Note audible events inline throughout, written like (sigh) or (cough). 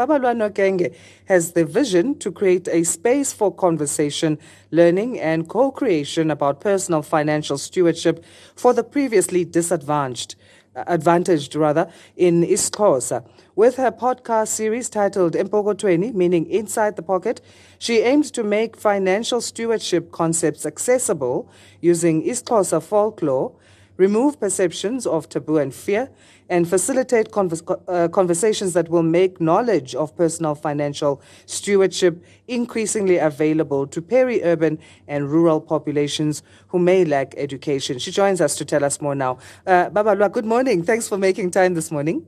Babalwa Nokenge has the vision to create a space for conversation, learning, and co creation about personal financial stewardship for the previously disadvantaged advantaged rather in isiXhosa. With her podcast series titled Empokotweni, meaning Inside the Pocket, she aims to make financial stewardship concepts accessible using isiXhosa folklore, remove perceptions of taboo and fear, and facilitate convers- uh, conversations that will make knowledge of personal financial stewardship increasingly available to peri urban and rural populations who may lack education. She joins us to tell us more now. Uh, Babalwa, good morning. Thanks for making time this morning.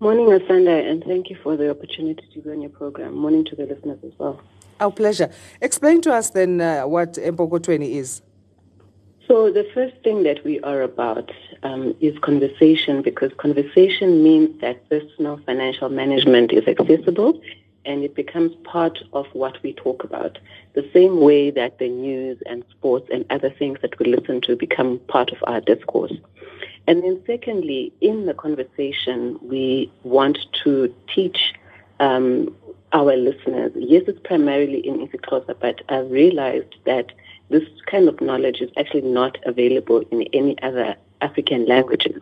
Morning, Asanda, and thank you for the opportunity to be on your program. Morning to the listeners as well. Our pleasure. Explain to us then uh, what Empokotweni is. So the first thing that we are about um, is conversation because conversation means that personal financial management is accessible and it becomes part of what we talk about. The same way that the news and sports and other things that we listen to become part of our discourse. And then secondly, in the conversation, we want to teach um, our listeners. Yes, it's primarily in isiXhosa, but I've realized that this kind of knowledge is actually not available in any other African languages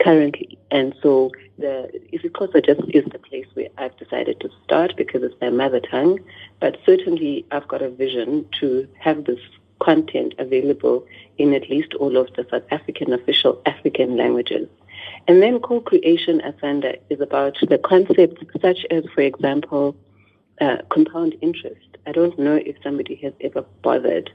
currently. And so the isiXhosa just is the place where I've decided to start because it's my mother tongue. But certainly I've got a vision to have this content available in at least all of the South African official African languages. And then co-creation, Asanda, is about the concepts such as, for example, uh, compound interest. I don't know if somebody has ever bothered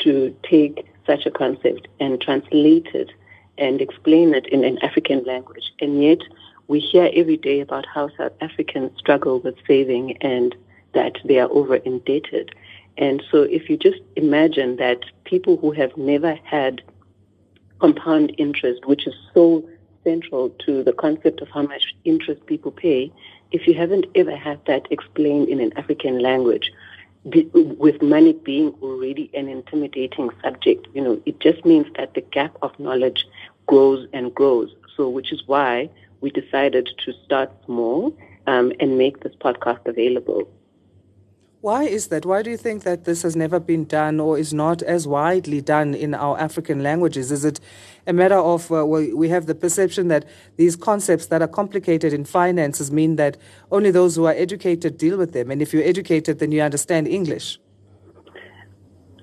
to take such a concept and translate it and explain it in an African language. And yet we hear every day about how South Africans struggle with saving and that they are over indebted. And so if you just imagine that people who have never had compound interest, which is so central to the concept of how much interest people pay, if you haven't ever had that explained in an African language, with money being already an intimidating subject, you know, it just means that the gap of knowledge grows and grows. So, which is why we decided to start small um, and make this podcast available. Why is that? Why do you think that this has never been done or is not as widely done in our African languages? Is it a matter of, uh, well, we have the perception that these concepts that are complicated in finances mean that only those who are educated deal with them? And if you're educated, then you understand English?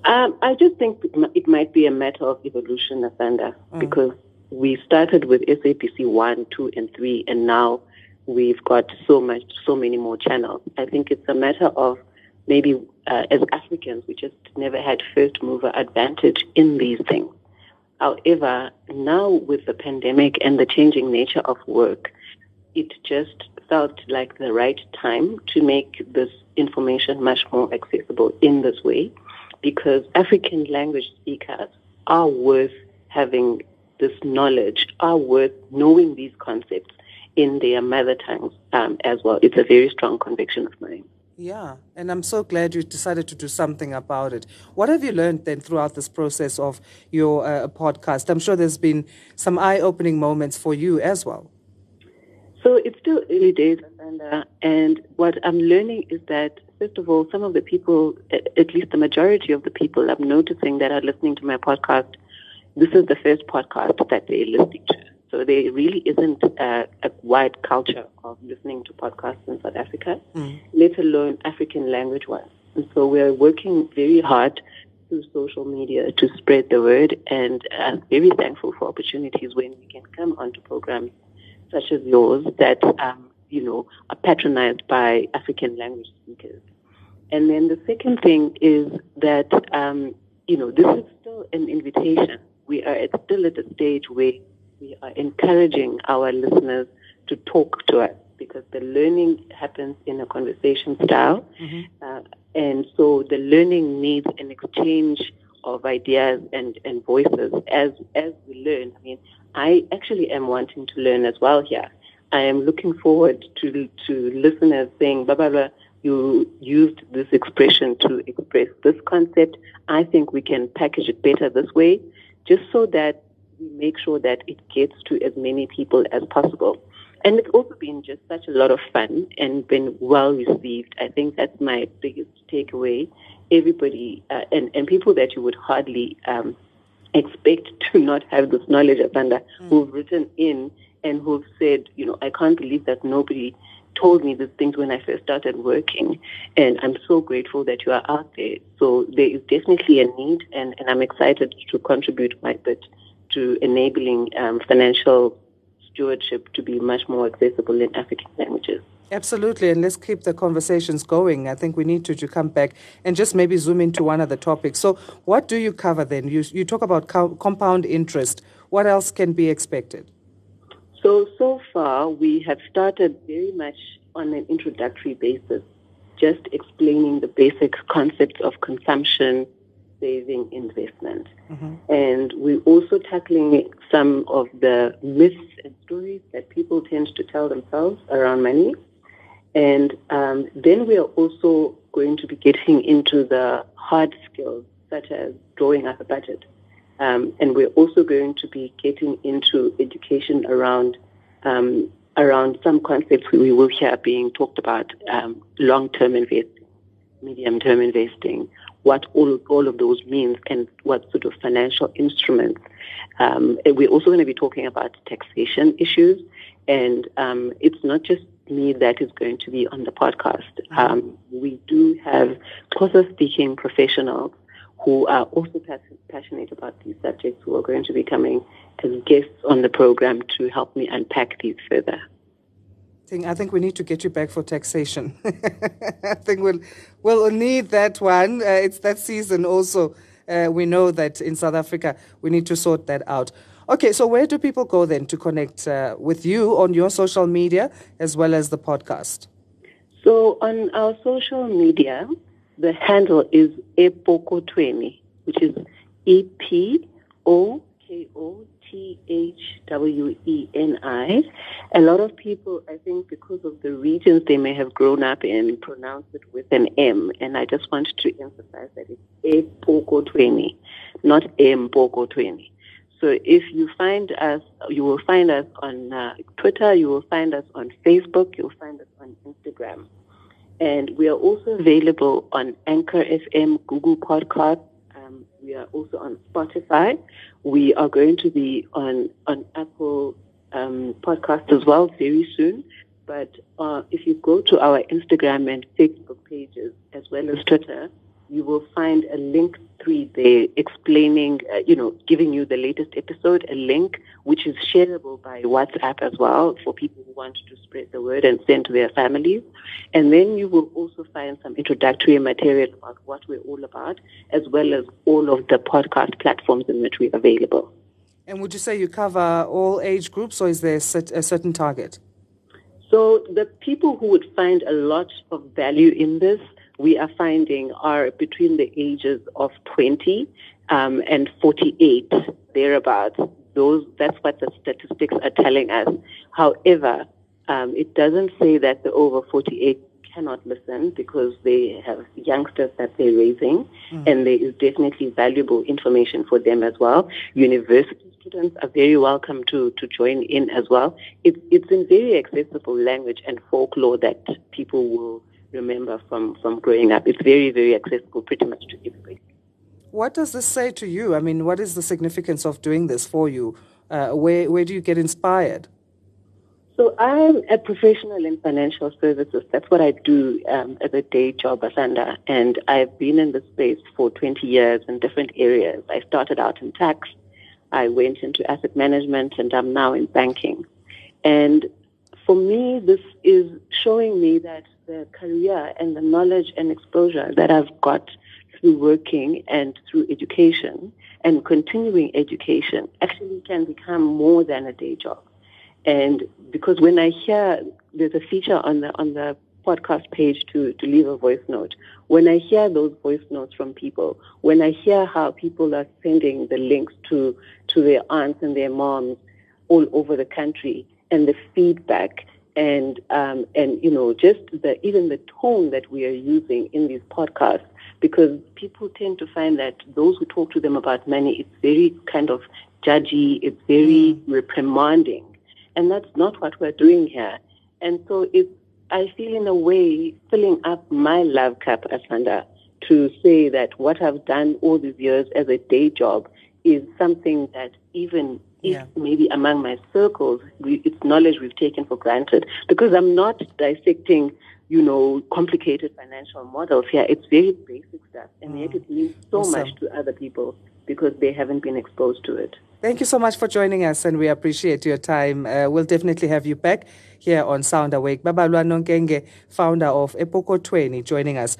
Um, I just think it might be a matter of evolution, Asanda, mm. because we started with SABC 1, 2, and 3, and now we've got so much, so many more channels. I think it's a matter of maybe uh, as Africans, we just never had first mover advantage in these things. However, now with the pandemic and the changing nature of work, it just felt like the right time to make this information much more accessible in this way because African language speakers are worth having this knowledge, are worth knowing these concepts in their mother tongues um, as well. It's a very strong conviction of mine. Yeah, and I'm so glad you decided to do something about it. What have you learned then throughout this process of your uh, podcast? I'm sure there's been some eye opening moments for you as well. So it's still early days, Asanda, and what I'm learning is that, first of all, some of the people, at least the majority of the people I'm noticing that are listening to my podcast, this is the first podcast that they're listening to. So there really isn't a, a, wide culture of listening to podcasts in South Africa, mm. let alone African language ones. And so we're working very hard through social media to spread the word and I'm very thankful for opportunities when we can come onto programs such as yours that, um, you know, are patronized by African language speakers. And then the second thing is that, um, you know, this is still an invitation. We are at, still at a stage where we are encouraging our listeners to talk to us because the learning happens in a conversation style. Mm-hmm. Uh, and so the learning needs an exchange of ideas and, and voices as, as we learn. I mean, I actually am wanting to learn as well here. I am looking forward to, to listeners saying, Babalwa, you used this expression to express this concept. I think we can package it better this way, just so that we make sure that it gets to as many people as possible. and it's also been just such a lot of fun and been well received. I think that's my biggest takeaway. Everybody uh, and and people that you would hardly um, expect to not have this knowledge of mm. who've written in and who've said, you know, I can't believe that nobody told me these things when I first started working. And I'm so grateful that you are out there. So there is definitely a need, and, and I'm excited to contribute my bit to enabling um, financial stewardship to be much more accessible in African languages. Absolutely, and let's keep the conversations going. I think we need to, to come back and just maybe zoom into one of the topics. So, what do you cover then? You, you talk about co- compound interest. What else can be expected? So, so far, we have started very much on an introductory basis, just explaining the basic concepts of consumption, saving, investment. Mm-hmm. And we're also tackling some of the myths and stories that people tend to tell themselves around money. And um, then we are also going to be getting into the hard skills, such as drawing up a budget um, and we're also going to be getting into education around um, around some concepts we will hear being talked about: um, long-term investing, medium-term investing, what all all of those means, and what sort of financial instruments. Um, we're also going to be talking about taxation issues, and um, it's not just me that is going to be on the podcast. Mm-hmm. Um, we do have Xhosa speaking professionals who are also passionate about these subjects who are going to be coming as guests on the program to help me unpack these further. I think we need to get you back for taxation. (laughs) I think we'll we'll need that one. Uh, it's that season also. Uh, we know that in South Africa we need to sort that out. Okay, so where do people go then to connect uh, with you on your social media as well as the podcast? So on our social media, the handle is Epokothweni, which is E P O K O T H W E N I. A lot of people, I think, because of the regions they may have grown up in, pronounce it with an M. And I just want to emphasize that it's Epokothweni, not Mpokothweni. So if you find us, you will find us on uh, Twitter, you will find us on Facebook, you'll find us on Instagram. And we are also available on Anchor FM, Google Podcast. Are also on Spotify. We are going to be on, on Apple um, Podcast as well very soon. But uh, if you go to our Instagram and Facebook pages, as well as Twitter, you will find a link three there explaining, uh, you know, giving you the latest episode, a link which is shareable by WhatsApp as well for people who want to spread the word and send to their families. And then you will also find some introductory material about what we're all about, as well as all of the podcast platforms in which we're available. And would you say you cover all age groups, or is there a certain target? So the people who would find a lot of value in this we are finding are between the ages of 20 um, and 48, thereabouts. Those, that's what the statistics are telling us. However, um, it doesn't say that the over 48 cannot listen because they have youngsters that they're raising, mm. and there is definitely valuable information for them as well. University students are very welcome to, to join in as well. It, it's in very accessible language and folklore that people will remember from, from growing up. It's very, very accessible pretty much to everybody. What does this say to you? I mean, what is the significance of doing this for you? Uh, where, where do you get inspired? So I'm a professional in financial services. That's what I do um, as a day job, Asanda. And I've been in this space for 20 years in different areas. I started out in tax. I went into asset management and I'm now in banking. And for me, this is showing me that the career and the knowledge and exposure that I've got through working and through education and continuing education actually can become more than a day job. And because when I hear there's a feature on the on the podcast page to, to leave a voice note. When I hear those voice notes from people, when I hear how people are sending the links to to their aunts and their moms all over the country and the feedback and um, and you know just the even the tone that we are using in these podcasts because people tend to find that those who talk to them about money it's very kind of judgy it's very mm. reprimanding And that's not what we're doing here. And so it's, I feel in a way filling up my love cup, Asanda, to say that what I've done all these years as a day job is something that even yeah. if maybe among my circles, we, it's knowledge we've taken for granted. Because I'm not dissecting, you know, complicated financial models here. It's very basic stuff. And mm. yet it means so awesome. much to other people because they haven't been exposed to it. Thank you so much for joining us, and we appreciate your time. Uh, we'll definitely have you back here on Sound Awake. Babalwa Nonkenge, founder of Epokothweni, joining us.